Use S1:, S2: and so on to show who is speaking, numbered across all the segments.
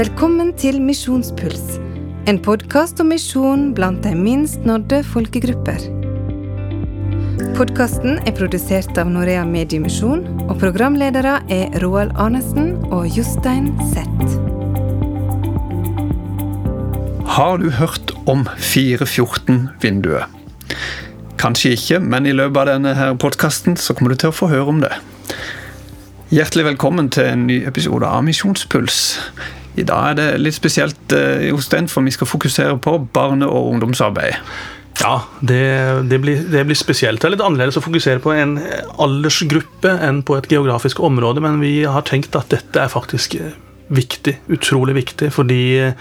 S1: Velkommen til Misjonspuls, en podkast om misjon blant de minst nådde folkegrupper. Podkasten er produsert av Norea Mediemisjon, og programledere er Roald Arnesen og Jostein Zett.
S2: Har du hørt om 414-vinduet? Kanskje ikke, men i løpet av denne podkasten kommer du til å få høre om det. Hjertelig velkommen til en ny episode av Misjonspuls. I dag er det litt spesielt hos Jostein, for vi skal fokusere på barne- og ungdomsarbeid.
S3: Ja, det, det, blir, det, blir, spesielt. Det er litt annerledes å fokusere på en aldersgruppe enn på et geografisk område, men vi har tenkt at dette er faktisk viktig. Utrolig viktig. Fordi ja,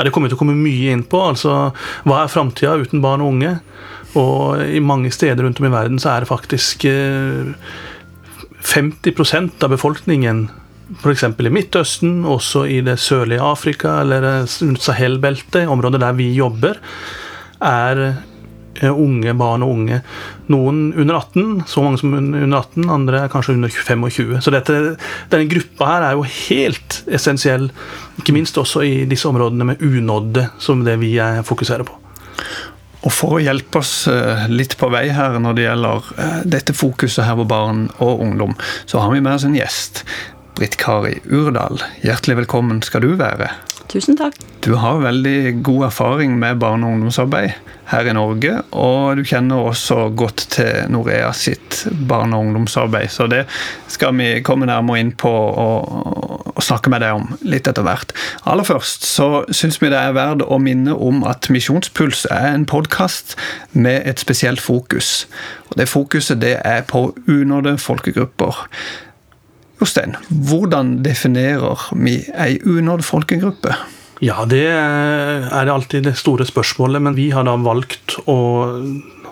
S3: det kommer til å komme mye inn på. Altså, hva er framtida uten barn og unge? Og i mange steder rundt om i verden så er det faktisk 50% av befolkningen f.eks. i Midtøsten, også i det sørlige Afrika eller Sahel-beltet, området der vi jobber, er unge, barn og unge. Noen under 18, så mange som under 18, andre er kanskje under 25. Så dette, denne gruppa her er jo helt essensiell, ikke minst også i disse områdene med unådde, som det vi fokuserer på.
S2: Og For å hjelpe oss litt på vei her når det gjelder dette fokuset her på barn og ungdom, så har vi med oss en gjest. Britt Kari Urdal, hjertelig velkommen skal du være.
S4: Tusen takk.
S2: Du har veldig god erfaring med barne- og ungdomsarbeid her i Norge, og du kjenner også godt til Norea sitt barne- og ungdomsarbeid, så det skal vi komme nærmere inn på og, og snakke med deg om litt etter hvert. Aller først så syns vi det er verdt å minne om at Misjonspuls er en podkast med et spesielt fokus. Og Det fokuset det er på unådde folkegrupper. Jostein, hvordan definerer vi ei unådd folkegruppe?
S3: Ja, det er alltid det store spørsmålet, men vi har da valgt å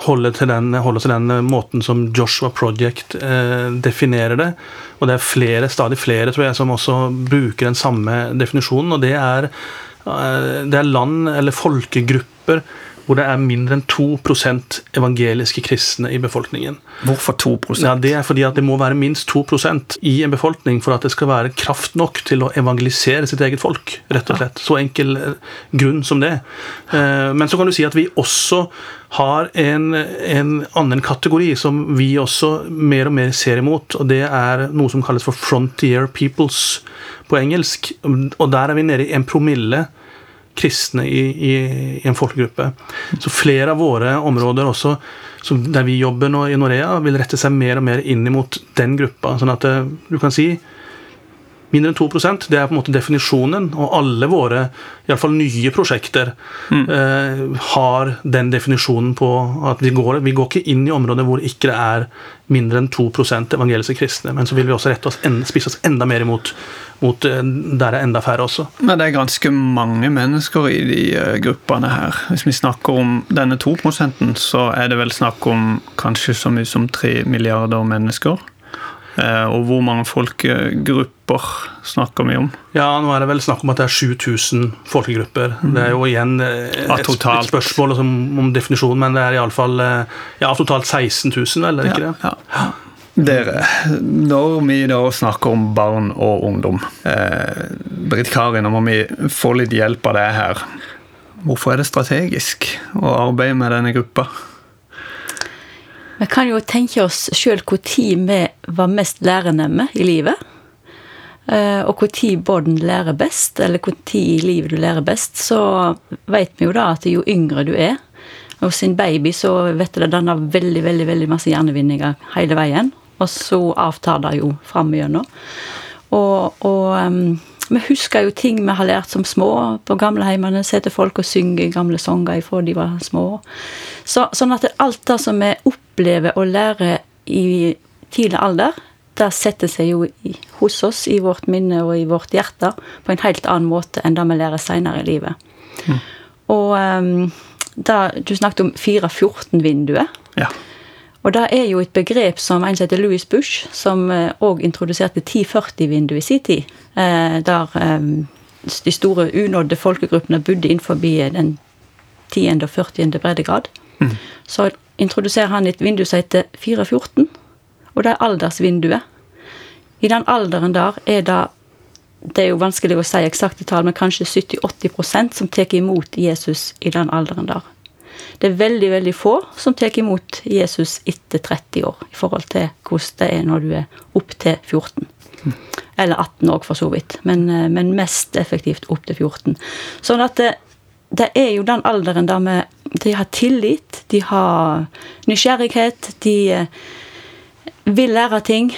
S3: holde til den, holde til den måten som Joshua Project eh, definerer det. Og det er flere, stadig flere tror jeg, som også bruker den samme definisjonen. Og det er, eh, det er land eller folkegrupper hvor det er mindre enn 2% evangeliske kristne i befolkningen.
S2: Hvorfor 2
S3: Ja, Det er fordi at det må være minst 2% i en befolkning for at det skal være kraft nok til å evangelisere sitt eget folk. rett og slett. Så enkel grunn som det. Men så kan du si at vi også har en, en annen kategori som vi også mer og mer ser imot, og det er noe som kalles for frontier peoples på engelsk. Og der er vi nede i en promille kristne i, i, i, en folkegruppe. Så flere av våre områder også, der vi jobber nå i Norea, vil rette seg mer og mer inn mot den gruppa. Sånn at du kan si mindre enn 2% det er på en måte definisjonen. Og alle våre iallfall nye prosjekter mm. eh, har den definisjonen på at vi går, vi går ikke inn i områder hvor ikke det er mindre enn 2% evangeliske kristne. Men så vil vi også rette oss enda, spise oss enda mer imot mot der det er enda færre også.
S2: Men det er ganske mange mennesker i de gruppene her. Hvis vi snakker om denne 2% så er det vel snakk om kanskje så mye som 3 milliarder mennesker. Og hvor mange folkegrupper snakker vi om?
S3: Ja, nå er det vel snakk om at det er 7000 folkegrupper. Mm. Det er jo igjen et, et spørsmål om, om definisjon, men det er iallfall ja, totalt 16 000, vel? Er det ikke det?
S2: Ja, ja. Dere, når vi da snakker om barn og ungdom eh, Britt Kari, nå må vi få litt hjelp av deg her. Hvorfor er det strategisk å arbeide med denne gruppa?
S4: Vi kan jo tenke oss sjøl når vi var mest lærernemme i livet. Og når barn lærer best, eller når i livet du lærer best, så vet vi jo da at jo yngre du er Hos sin baby så vet du det danner veldig veldig, veldig masse hjernevinninger hele veien. Og så avtar det jo fram igjennom. Og, og um, vi husker jo ting vi har lært som små på gamleheimene. Sitter folk og synger gamle sanger fra de var små. Så, sånn at alt det som vi opplever og lærer i tidlig alder, det setter seg jo i, hos oss, i vårt minne og i vårt hjerte, på en helt annen måte enn det vi lærer seinere i livet. Mm. Og um, da, Du snakket om 414-vinduet.
S2: Ja.
S4: Og det er jo et begrep som en som heter Louis Bush, som òg introduserte 1040-vinduet i sin tid. Der de store unådde folkegruppene bodde innenfor den 10. og 40. breddegrad. Mm. Så introduserer han et vindu som heter 414, og det er aldersvinduet. I den alderen der er det det er jo vanskelig å si eksakte tall, men kanskje 70-80% som tar imot Jesus i den alderen der. Det er veldig veldig få som tar imot Jesus etter 30 år, i forhold til hvordan det er når du er opp til 14. Eller 18 òg, for så vidt. Men, eh, men, mest effektivt opp til 14. Sånn at det, det er jo den alderen der vi De har tillit, de har nysgjerrighet, de eh, vil lære ting,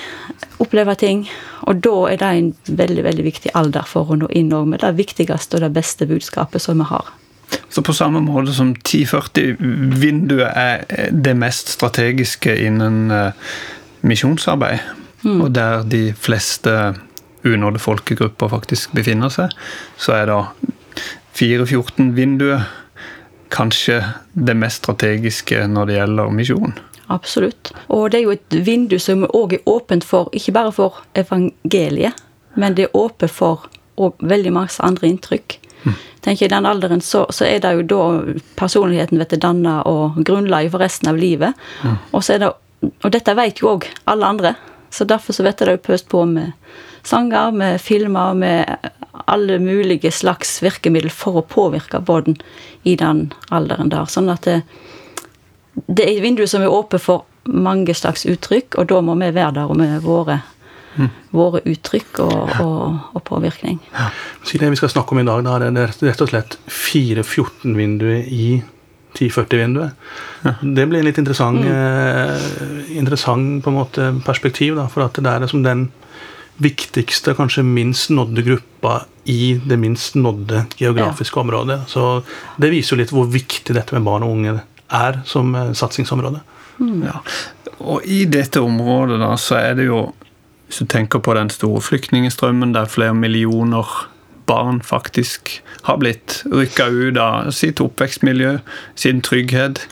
S4: oppleve ting. Og da er det en veldig veldig viktig alder for å nå inn med det viktigste og det beste budskapet som vi har.
S2: Så på samme måte som 1040-vinduet er det mest strategiske innen uh, misjonsarbeid, mm. og der de fleste unådde folkegrupper faktisk befinner seg, så er da 414-vinduet kanskje det mest strategiske når det gjelder misjon.
S4: Absolutt. Og det er jo et vindu som òg er åpent for, ikke bare for evangeliet, men det er åpent for veldig masse andre inntrykk. Mm. tenker I den alderen så, så, er det jo da personligheten vet danna og grunnlaget for resten av livet. Mm. Og, så er det, og dette vet jo òg alle andre, så derfor så jeg det jo pøst på med sanger, med filmer, med alle mulige slags virkemidler for å påvirke båten i den alderen der. Sånn at det, det er et vindu som er åpent for mange slags uttrykk, og da må vi være der med våre, mm. våre uttrykk og, og, og påvirkning. Ja.
S3: Så det vi skal snakke om i dag, da, det er rett og slett 414-vinduet i 1040-vinduet. Ja. Det blir en litt interessant, mm. eh, interessant på en måte perspektiv, da, for at det er som den viktigste, kanskje minst nådde gruppa i det minst nådde geografiske ja. området. Så det viser jo litt hvor viktig dette med barn og unge er som eh, satsingsområde.
S2: Mm. Ja. Og i dette området da, så er det jo Hvis du tenker på den store flyktningstrømmen der flere millioner barn faktisk har blitt rykka ut av sitt oppvekstmiljø, sin trygghet.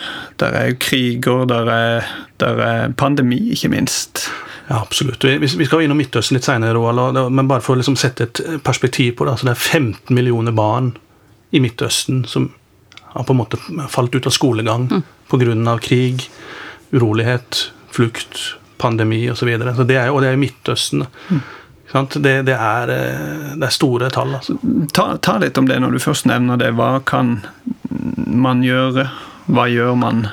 S2: Der er jo kriger, der er, der er pandemi, ikke minst.
S3: Ja, absolutt. Vi, skal innom Midtøsten litt senere, Roald, men bare for å liksom sette et perspektiv på det. altså Det er 15 millioner barn i Midtøsten som har på en måte falt ut av skolegang mm. pga. krig, urolighet, flukt, pandemi osv. Så det er, og det er i Midtøsten. Mm. Det, det, er, eh, det, er, store tall. Altså.
S2: Ta, ta, litt om det når du først nevner det. Hva kan man gjøre? Hva gjør man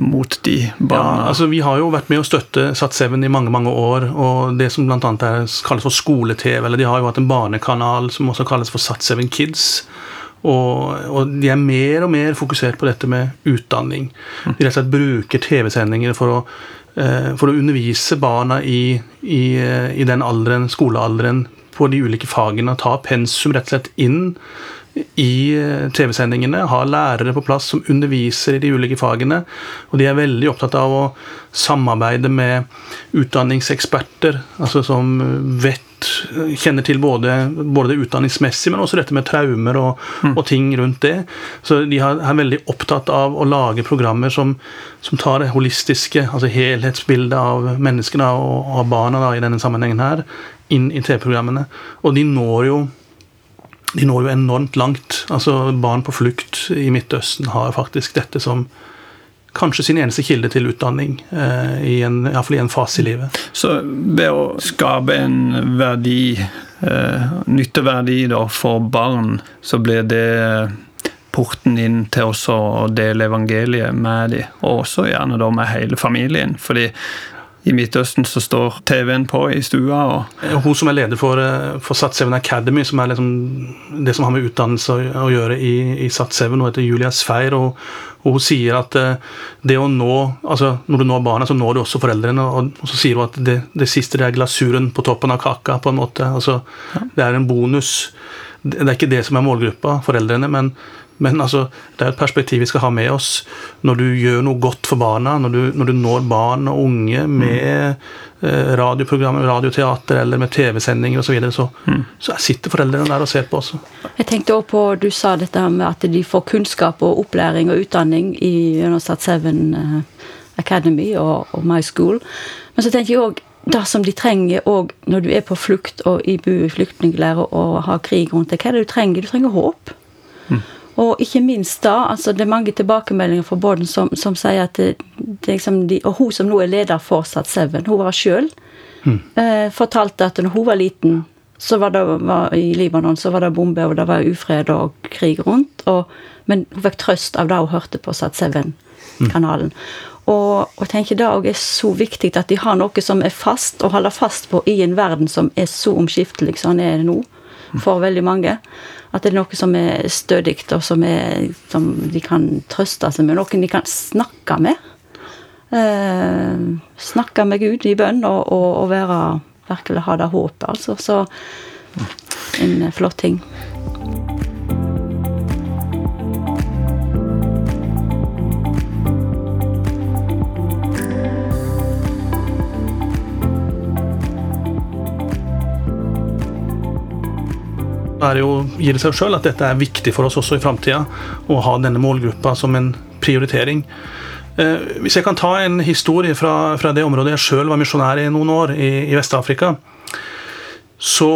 S2: mot de barna?
S3: Ja, altså, vi har jo vært med å støtte Sats7 i mange mange år. og Det som bl.a. kalles for skole-TV, eller de har jo hatt en barnekanal som også kalles for Sats7 Kids og, og, de er mer og mer fokusert på dette med utdanning. De rett og slett bruker TV-sendinger for, eh, for, å undervise barna i, i, i, den alderen, skolealderen på de ulike fagene. Ta pensum rett og slett inn i eh, TV-sendingene. Ha lærere på plass som underviser i de ulike fagene. Og de er veldig opptatt av å samarbeide med utdanningseksperter, altså som vet kjenner til både, både, det utdanningsmessige, men også dette med traumer og, mm. og ting rundt det. Så de er, er, veldig opptatt av å lage programmer som, som tar det holistiske, altså helhetsbildet av menneskene og av barna da, i denne sammenhengen her, inn i TV-programmene. Og de når jo de når jo enormt langt. Altså Barn på flukt i Midtøsten har faktisk dette som kanskje sin eneste kilde til utdanning, eh, i en, iallfall i en fase i livet.
S2: Så ved å skape en verdi, eh, nytteverdi da, for barn, så blir det porten inn til oss å dele evangeliet med dem, og også gjerne da med hele familien. fordi i Midtøsten så står TV-en på i stua.
S3: Og Hun som er leder for, eh, for Sat7 Academy, som er liksom det som har med utdannelse å, gjøre i, i Sat7, hun heter Julia Sfeir. Og, og, hun sier at eh, det å nå altså Når du når barna, så når du også foreldrene. Og så sier hun at det, det, siste det er glasuren på toppen av kaka. på en måte, altså ja. Det er en bonus. Det er ikke det som er målgruppa, foreldrene, men men altså, det er et perspektiv vi skal ha med oss når du gjør noe godt for barna, når du, når du når barn og unge med mm. radioprogrammer, radioteater eller med TV-sendinger osv., så, videre, så, mm. så sitter foreldrene der og ser på også.
S4: Jeg tenkte også på, Du sa dette med at de får kunnskap og opplæring og utdanning i Universitet 7 eh, Academy og, og My School. Men så tenker jeg også det som de trenger òg når du er på flukt og i bu i flyktningleirer og har krig rundt deg. Hva er det du trenger? Du trenger håp. Mm. Og ikke minst da, altså det er mange tilbakemeldinger fra Borden som, som sier at det, det liksom de, Og hun som nå er leder for Sat7, hun var sjøl mm. eh, fortalte at når hun var liten så var det var, I Libanon så var det bomber, og det var ufred og krig rundt. Og, men hun fikk trøst av det hun hørte på Sat 7-kanalen. Og, og tenker det òg er så viktig at de har noe som er fast, å holde fast på i en verden som er så omskiftelig som den er nå for veldig mange. At det er noe som er stødig, og som, er, som de kan trøste seg med. Noen de kan snakke med. Eh, snakke med Gud i bønn og, og, og være virkelig ha det håpet, altså. Så en flott ting.
S3: Er det jo, gir det seg sjøl at dette er viktig for oss også i framtida, å ha denne målgruppa som en prioritering. Eh, hvis jeg kan ta en historie fra, fra det området jeg sjøl var misjonær i noen år, i, i Vest-Afrika, så,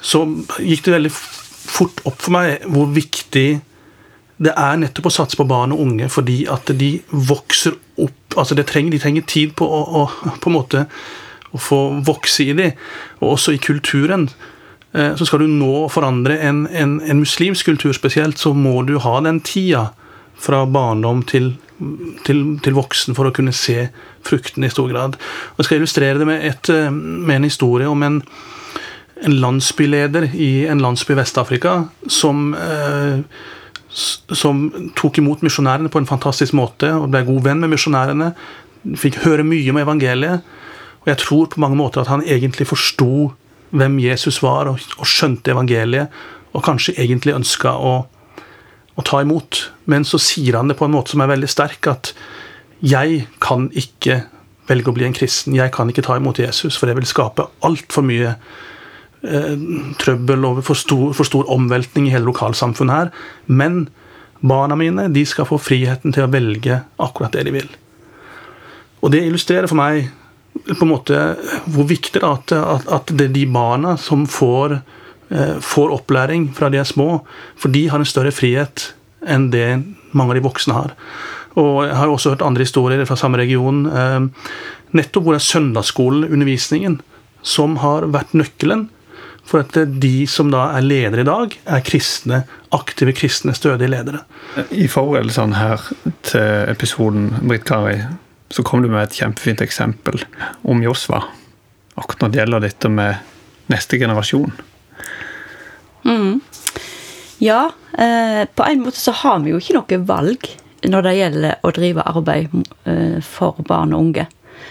S3: så, gikk det veldig fort opp for meg hvor viktig det er nettopp å satse på barn og unge, fordi at de vokser opp altså trenger, De trenger tid på å, å, på en måte å få vokse i dem, og også i kulturen. Eh, så skal du nå forandre en, en, en muslimsk kultur spesielt, så må du ha den tida fra barndom til til, til, voksen for å kunne se fruktene i stor grad. Og jeg skal illustrere det med, et, eh, med en historie om en, en, landsbyleder i en landsby i Vest-Afrika som, eh, som tok imot misjonærene på en fantastisk måte og ble god venn med misjonærene. Fikk høre mye om evangeliet. Og jeg tror på mange måter at han egentlig forsto hvem Jesus var, og, og skjønte evangeliet, og kanskje egentlig ønska å å ta imot. Men så sier han det på en måte som er veldig sterk, at jeg kan ikke velge å bli en kristen. Jeg kan ikke ta imot Jesus, for det vil skape altfor mye eh, trøbbel og for stor, for stor omveltning i hele lokalsamfunnet her. Men barna mine de skal få friheten til å velge akkurat det de vil. Og det illustrerer for meg på en måte hvor viktig det er at, at det er de barna som får Eh, får opplæring fra de er små, for de har en større frihet enn det mange av de voksne har. Og Jeg har også hørt andre historier fra samme region. Eh, nettopp hvor det er søndagsskolen, undervisningen, som har vært nøkkelen for at de som da er ledere i dag, er kristne, aktive kristne, stødige ledere.
S2: I forberedelsene her til episoden, Britt Kari, så kom du med et kjempefint eksempel om Josva. Akkurat når det gjelder dette med neste generasjon.
S4: Mm. Ja, eh, på en måte så har vi jo ikke noe valg når det gjelder å drive arbeid eh, for barn og unge.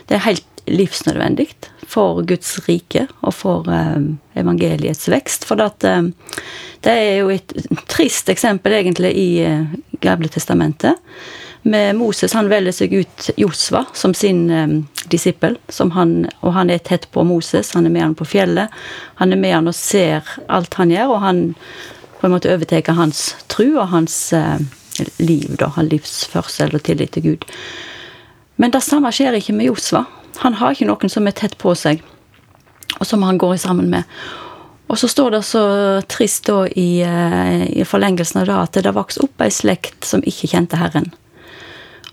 S4: Det er helt livsnødvendig for Guds rike og for eh, evangeliets vekst. For at, eh, det er jo et trist eksempel egentlig i eh, Gamle testamentet med Moses. Han velger seg ut Josva som sin um, disippel. Som han, og han er tett på Moses. Han er med han på fjellet. Han er med han og ser alt han gjør, og han på en måte overtar hans tru og hans uh, liv, da. hans livsførsel og tillit til Gud. Men det samme skjer ikke med Josva. Han har ikke noen som er tett på seg, og som han går sammen med. Og så står det så trist da i, uh, i forlengelsen av det at det vokste opp ei slekt som ikke kjente Herren.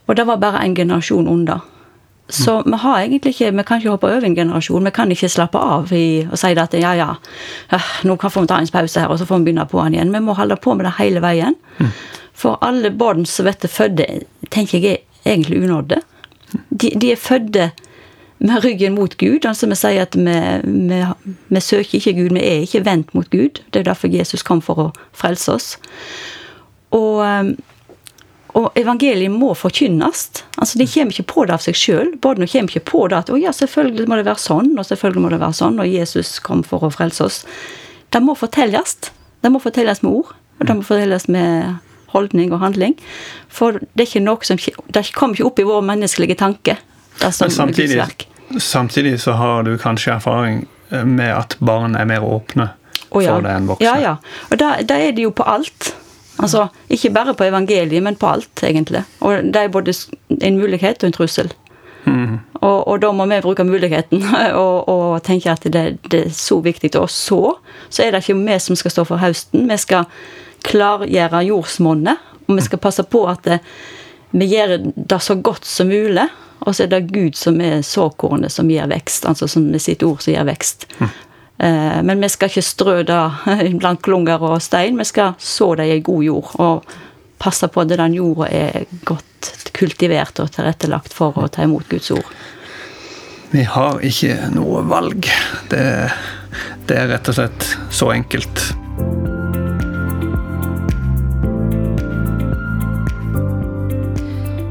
S4: Og det var bare en generasjon under. Så vi har egentlig ikke, vi kan ikke hoppe over en generasjon. Vi kan ikke slappe av i, og si at ja, ja, nå kan vi ta en pause her, og så får vi begynne på den igjen. Vi må holde på med det hele veien. Mm. For alle barn som blir fødte, tenker jeg er egentlig unådde. De, de, er fødte med ryggen mot Gud. altså Vi sier at vi, vi, vi søker ikke Gud, vi er ikke vendt mot Gud. Det er derfor Jesus kom for å frelse oss. Og og evangeliet må forkynnes. Altså, De kommer ikke på det av seg sjøl. Barna kommer ikke på det at å ja, selvfølgelig må det være sånn, og selvfølgelig må det være sånn, og Jesus kom for å frelse oss. Det må fortelles. Det må fortelles med ord, og det må fortelles med holdning og handling. For det er ikke noe som Det kommer ikke opp i vår menneskelige tanke. Som
S2: samtidig, samtidig så har du kanskje erfaring med at barn er mer åpne oh, ja. for det enn voksne.
S4: Ja, ja. Og da, da er det jo på alt. Altså, Ikke bare på evangeliet, men på alt, egentlig. Og det er både en mulighet og en trussel. Mm. Og, og, da må vi bruke muligheten og, og tenke at det, det, er så viktig. Og så så er det ikke vi som skal stå for høsten. Vi skal klargjøre jordsmonnet, og vi skal passe på at det, vi gjør det så godt som mulig. Og så er det Gud som er såkornet som gir vekst, altså som med sitt ord som gir vekst. Mm. Eh, men vi skal ikke strø det blant klunger og stein, vi skal så det i god jord. Og passe på at den jorda er godt kultivert og tilrettelagt for å ta imot Guds ord.
S2: Vi har ikke noe valg. Det, det er rett og slett så enkelt.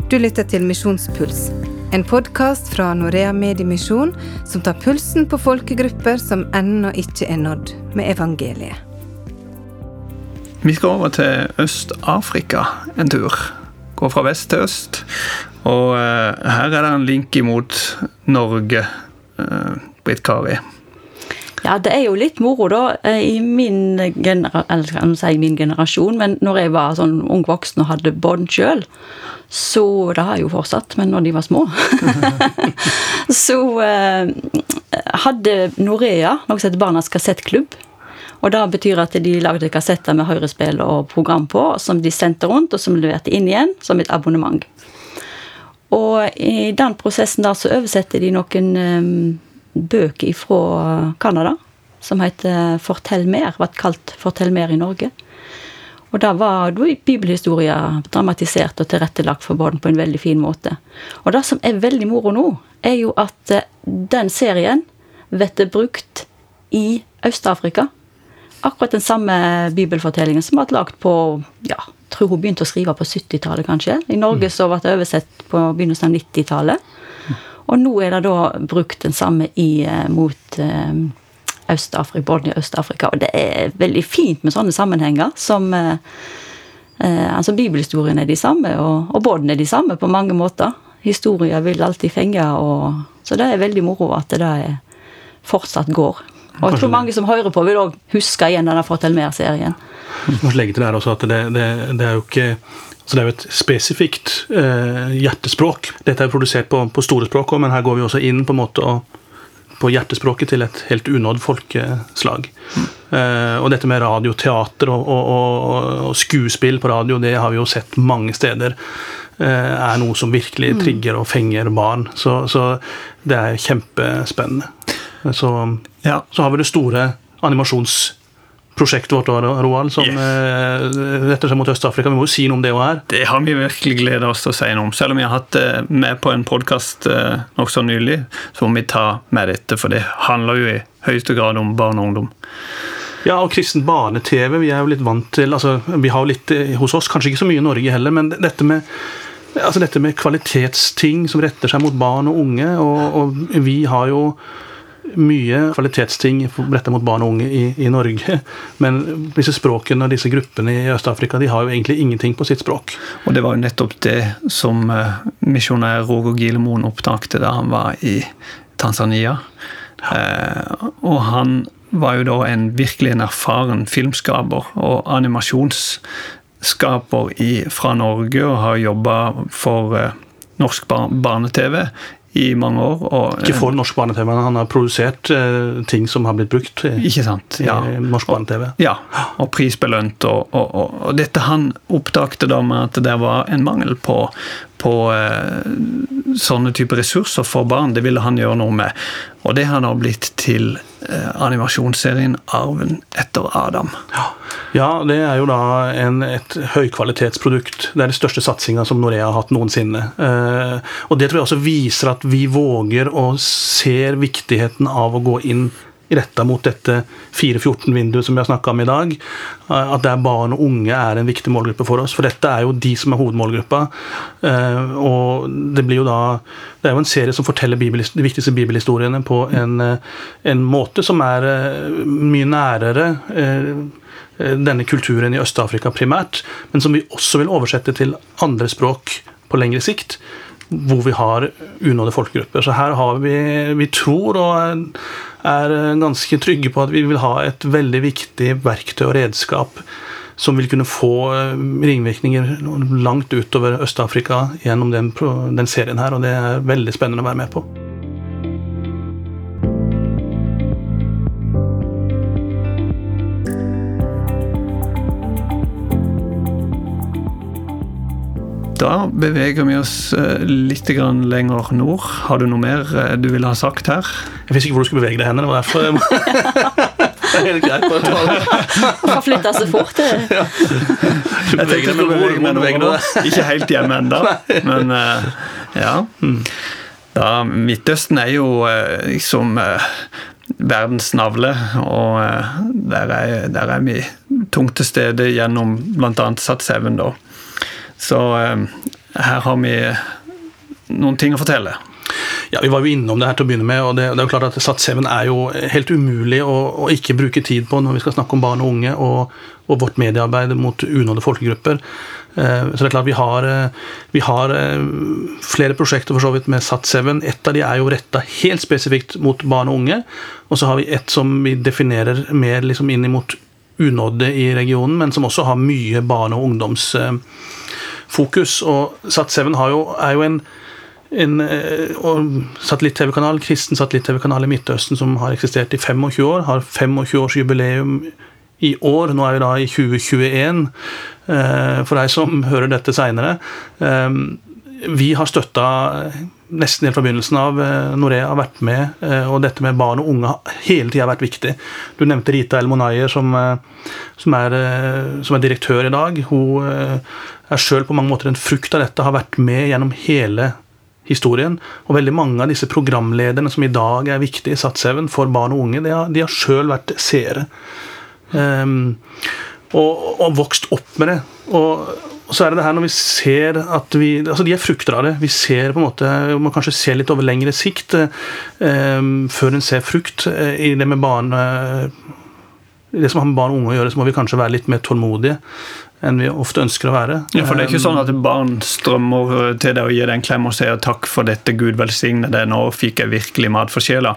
S1: Du lytter til Misjonspuls, en podkast fra Norea Mediemisjon som tar pulsen på folkegrupper som ennå ikke er nådd med evangeliet.
S2: Vi skal over til Øst-Afrika en tur. Gå fra vest til øst. Og uh, her er det en link imot Norge, uh, Britt Kari.
S4: Ja, det er jo litt moro, da. eh, I min, genera eller si min generasjon, men når jeg var sånn ung voksen og hadde bånd sjøl, så Det har jeg jo fortsatt, men når de var små Så eh, hadde Norea noe som heter Barnas kassettklubb. Og det betyr at de lagde kassetter med høyrespill og program på, som de sendte rundt, og som leverte inn igjen som et abonnement. Og i den prosessen der så oversetter de noen um, bøker fra Canada, som heter Fortell mer, ble kalt Fortell mer i Norge. Og da var bibelhistoria dramatisert og tilrettelagt for barn på en veldig fin måte. Og det som er veldig moro nå, er jo at eh, den serien blir brukt i Øst-Afrika. Akkurat den samme bibelfortellingen som ble lagd på ja, tror hun begynte å skrive på 70-tallet, kanskje. I Norge så ble det oversett på begynnelsen av 90-tallet. Og nå er det da brukt den samme i, eh, mot eh, Øst-Afrika, både i Øst-Afrika. Og det er veldig fint med sånne sammenhenger som eh, eh, Altså, bibelhistoriene er de samme, og, og båten er de samme på mange måter. Historier vil alltid fenge, og, så det er veldig moro at det er, fortsatt går. Og jeg tror mange som hører på, vil òg huske igjen denne Fortell mer-serien.
S3: Må legge til der også at det, det, det er jo ikke så det er jo et spesifikt eh, hjertespråk. Dette er jo produsert på, på store språk men her går vi også inn på en måte og, på hjertespråket til et helt unådd folkeslag. Mm. Eh, og dette med radioteater og, og, og, og, skuespill på radio, det har vi jo sett mange steder. Uh, er noe som virkelig trigger og fenger barn. Så, så det er kjempespennende. Så, ja. så har vi det store animasjonsprosjektet vårt, Roald, som yes. eh, retter seg mot Øst-Afrika. Vi må jo si noe om det òg her.
S2: Det har vi virkelig gleda oss til å si noe om. Selv om vi har hatt det med på en podkast eh, nokså nylig, så må vi ta med dette, for det handler jo i høyeste grad om barn og ungdom.
S3: Ja, og kristen barne-TV. Vi er jo litt vant til altså, Vi har jo litt hos oss, kanskje ikke så mye i Norge heller, men dette med altså dette med kvalitetsting som retter seg mot barn og unge. Og, og vi har jo mye kvalitetsting rettet mot barn og unge i, i, Norge. Men disse språkene og disse gruppene i Øst-Afrika de har jo egentlig ingenting på sitt språk.
S2: Og det var jo nettopp det som uh, misjonær Roger Gilemoen opptakte da han var i Tanzania. Uh, og han var jo da en virkelig en erfaren filmskaper og animasjonsskaper i, fra Norge, og har jobba for uh, norsk barne-TV i mange år. Og,
S3: ikke for norsk barne-TV, men han har produsert uh, ting som har blitt brukt i,
S2: ikke sant, ja.
S3: i norsk barne-TV.
S2: Ja, og prisbelønt. Og, og, og, dette han oppdagte da med at det var en mangel på, på uh, sånne typer ressurser for barn. Det ville han gjøre noe med. Og det har da blitt til animasjonsserien 'Arven etter Adam'.
S3: Ja. ja, det er jo da en, et høykvalitetsprodukt. Det er den største satsinga som Norea har hatt noensinne. Eh, og det tror jeg også viser at vi våger og ser viktigheten av å gå inn retta mot dette 414-vinduet som vi har snakka om i dag. At det er barn og unge er en viktig målgruppe for oss. For dette er jo de som er hovedmålgruppa. Eh, og det blir jo da Det er jo en serie som forteller bibel, de viktigste bibelhistoriene på en, eh, en måte som er mye nærere denne kulturen i Øst-Afrika primært, men som vi også vil oversette til andre språk på lengre sikt hvor vi har unådde folkegrupper. Så her har vi Vi tror og er ganske trygge på at vi vil ha et veldig viktig verktøy og redskap som vil kunne få eh, ringvirkninger langt utover Øst-Afrika gjennom den, den serien her, og det er veldig spennende å være med på.
S2: Da beveger vi oss eh, litt lenger nord. Har du noe mer eh, du ville ha sagt her?
S3: Jeg visste ikke hvor du skulle bevege deg hen. Det var derfor jeg må... Det er helt greit. bare ta det.
S4: Seg fort. det.
S3: Du
S2: Jeg
S3: beveger
S2: tenkte
S3: deg, men hvor,
S2: bevege? Ikke helt hjemme ennå, men eh, ja. Da, Midtøsten er jo liksom verdens navle, og der, er, der er vi tungt til stede gjennom bl.a. Sat7. da. Så eh, her har vi noen ting å fortelle.
S3: Ja, Vi var jo innom det her til å begynne med, og det, det er jo klart at Sats7 er jo helt umulig å, å ikke bruke tid på når vi skal snakke om barn og unge og, og vårt mediearbeid mot unådde folkegrupper. Eh, Så det er klart Vi har, eh, vi har flere prosjekter for så vidt med Sats7. Ett av de er jo retta helt spesifikt mot barn og unge. Og så har vi ett som vi definerer mer liksom inn mot unådde i regionen, men som også har mye barne- og ungdomsfokus. Og Sat7 er jo en en eh, satellitt-TV-kanal, kristen satellitt-TV-kanal i Midtøsten som har eksistert i 25 år. Har 25-årsjubileum i år. Nå er vi da i 2021, eh, for deg som hører dette seinere. Vi har støtta nesten helt fra begynnelsen av. eh, Norea har vært med, eh, og dette med barn og unge har hele tida vært viktig. Du nevnte Rita Elmonaye, som, eh, som, er, som er direktør i dag. Hun er sjøl på mange måter en frukt av dette, har vært med gjennom hele historien. Og veldig mange av disse programlederne som i dag er viktige i Sat7 for barn og unge, de har, de har sjøl vært seere. Um, og, og vokst opp med det. Og, og så er det det her når vi ser at vi altså De er frukter av det. Vi ser på en måte, må kanskje se litt over lengre sikt eh, før en ser frukt. Eh, I det med barn eh, i det som har med barn og unge å gjøre, så må vi kanskje være litt mer tålmodige enn vi ofte ønsker å være.
S2: Ja, for det er ikke
S3: Ehm,
S2: sånn at barn strømmer til deg og gir deg en klem og sier 'takk for dette, Gud velsigne deg', nå fikk jeg virkelig mat for sjela.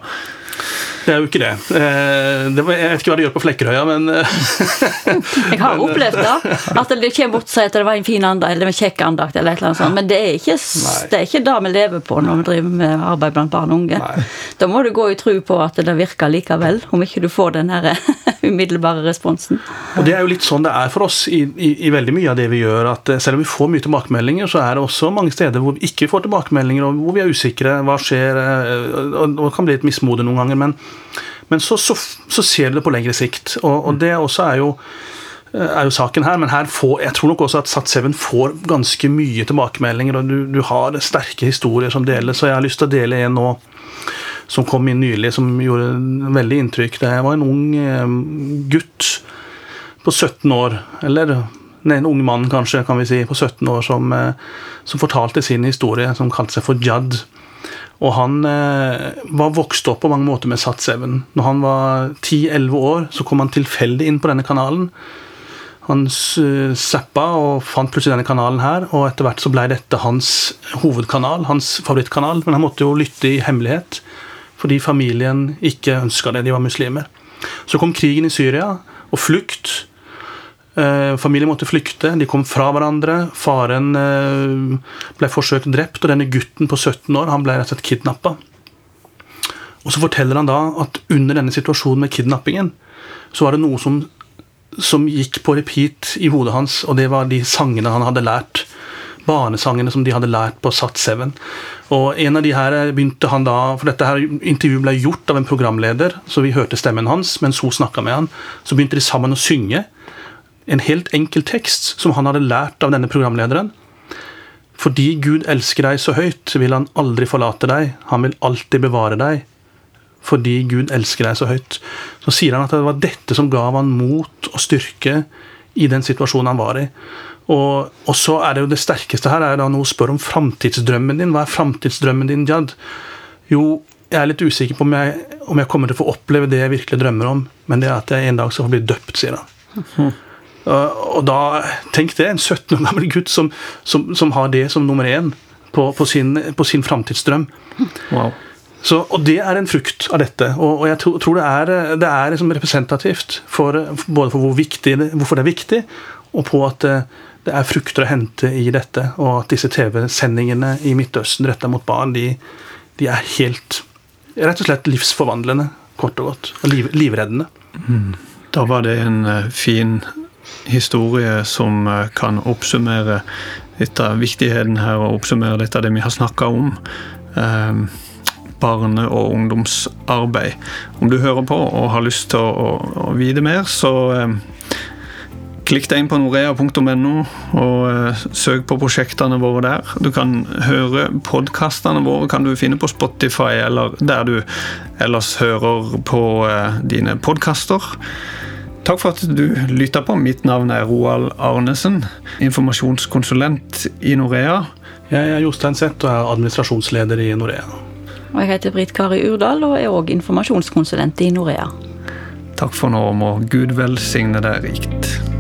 S3: Det er jo ikke det. Eh, det var, jeg vet ikke hva de gjør på Flekkerøya, men eh,
S4: Jeg har opplevd det. At det kommer bort og sier at det var en fin andakt eller en kjekk andakt. eller et eller annet sånt. Men det er ikke det er ikke det vi lever på når vi driver med arbeid blant barn og unge.
S3: Nei.
S4: Da må du gå i tro på at det virker likevel, om ikke du får den her umiddelbare responsen.
S3: Og Det er jo litt sånn det er for oss i, i, i veldig mye av det vi gjør. at eh, Selv om vi får mye tilbakemeldinger, så er det også mange steder hvor vi ikke får tilbakemeldinger, og hvor vi er usikre. Hva skjer? eh, Og det kan bli litt mismode noen ganger. Men, men så, så, så ser du det på lengre sikt. Og, og det også er jo eh, er jo saken her, men her får, jeg tror nok også at Sats7 får ganske mye tilbakemeldinger, og du, du har sterke historier som deles. Så jeg har lyst til å dele en nå som kom inn nylig, som gjorde veldig inntrykk. Det var en ung eh, gutt på 17 år, eller nei, en ung mann kanskje, kan vi si, på 17 år, som, eh, som fortalte sin historie, som kalte seg for Jad. Og han eh, var vokst opp på mange måter med Sat7. Når han var 10-11 år, så kom han tilfeldig inn på denne kanalen. Han s- zappa og fant plutselig denne kanalen her, og etter hvert så ble dette hans hovedkanal, hans favorittkanal, men han måtte jo lytte i hemmelighet, fordi familien ikke ønska det, de var muslimer. Så kom krigen i Syria, og flukt. Eh, familien måtte flykte, de kom fra hverandre. Faren eh, ble forsøkt drept, og denne gutten på 17 år han ble rett og slett kidnappa. Og så forteller han da at under denne situasjonen med kidnappingen, så var det noe som, som gikk på repeat i hodet hans, og det var de sangene han hadde lært. Barnesangene som de hadde lært på Sat7. Og en av de her begynte han da, for dette her intervjuet ble gjort av en programleder, så vi hørte stemmen hans mens hun snakka med han. Så begynte de sammen å synge en helt enkel tekst som han hadde lært av denne programlederen. Fordi Gud elsker deg så høyt, vil han aldri forlate deg. Han vil alltid bevare deg. Fordi Gud elsker deg så høyt. Så sier han at det var dette som ga han mot og styrke i den situasjonen han var i. Og, og så er det jo det sterkeste her er da noe spør om framtidsdrømmen din. Hva er framtidsdrømmen din, Jad? Jo, jeg er litt usikker på om jeg, om jeg kommer til å få oppleve det jeg virkelig drømmer om, men det er at jeg en dag skal få bli døpt, sier han. Og og da, tenk det, en 17 år gammel gutt som, som, som har det som nummer én på, på sin, på sin framtidsdrøm.
S2: Wow.
S3: Så, og det er en frukt av dette. Og, og jeg tror, tror det er, det er liksom representativt for, både for hvor viktig det, hvorfor det er viktig, og på at det, det er frukter å hente i dette. Og at disse TV-sendingene i Midtøsten retta mot barn, de, de er helt Rett og slett livsforvandlende, kort og godt. Og liv, livreddende.
S2: Da var det en eh, fin historie som eh, kan oppsummere av viktigheten her og oppsummere av det vi har snakka om. Eh, barne- og ungdomsarbeid. Om du hører på og har lyst til å, å, å vite mer, så eh, klikk deg inn på norea.no og eh, søk på prosjektene våre der. Du kan høre podkastene våre kan du finne på Spotify eller der du ellers hører på eh, dine podkaster. Takk for at du lytta på. Mitt navn er Roald Arnesen, informasjonskonsulent i Norea.
S3: Jeg er Jostein Sett og er administrasjonsleder i Norea.
S4: Og jeg heter Britt Kari Urdal og er òg informasjonskonsulent i Norea.
S2: Takk for nå, og må Gud velsigne deg rikt.